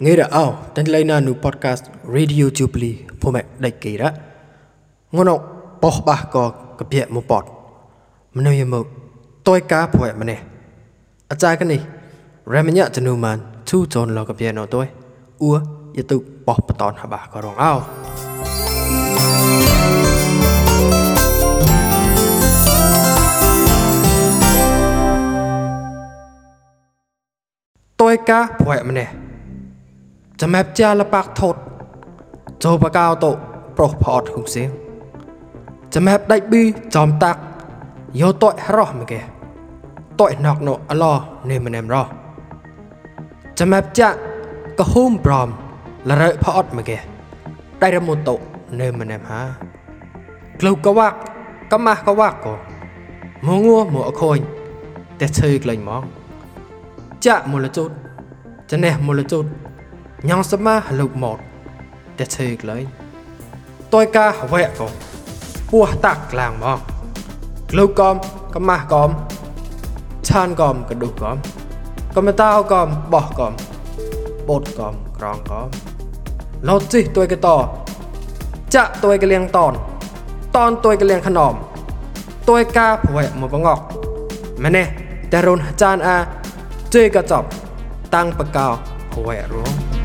Ngera au tan laina nu podcast Radio Jubilee ភូមិដៃគេរ៉ងនបោះបះកកពីមកពតមនុយមកតយកាព្រែម្នេះអាចារ្យកនេះរមញ្ញចនុមានជូចនលកពីណោតយអ៊ូយតុបោះបតនហបះក៏រងអោតយកាព្រែម្នេះ ចាំែបជាលបាក់ថតចូលបកៅតប្រុសផអត់ហុងសៀងចាំែបដៃប៊ីចំតាក់យោតយរោះមកគេតយណកណូអឡោនេះមិនអែមរោះចាំែបចាក់កហុំប្រមលរើផអត់មកគេដៃរមុតតនេះមិនអែមហាក្លូកវាក់កម៉ាស់កវាក់កមងัวមកអខូនតែឈើក្លែងមកចាក់មូលជូតចនេះមូលជូត ញ៉ងសមាលោកម៉ត់តែឈើក្លែងតយកាវែកកពោះតាក់ក្លាងមកក្លូកំកម៉ាស់កំឆានកំកឌុះកំកំតៅកំបោះកំបូតកំក្រងកំលោតជីតួយកតចាក់តួយកលៀងតនតនតួយកលៀងខនំតួយកាប្រវែមកបងកម៉ែនេះតែរុនចានអាជេកចប់តាំងបកោប្រវែរួម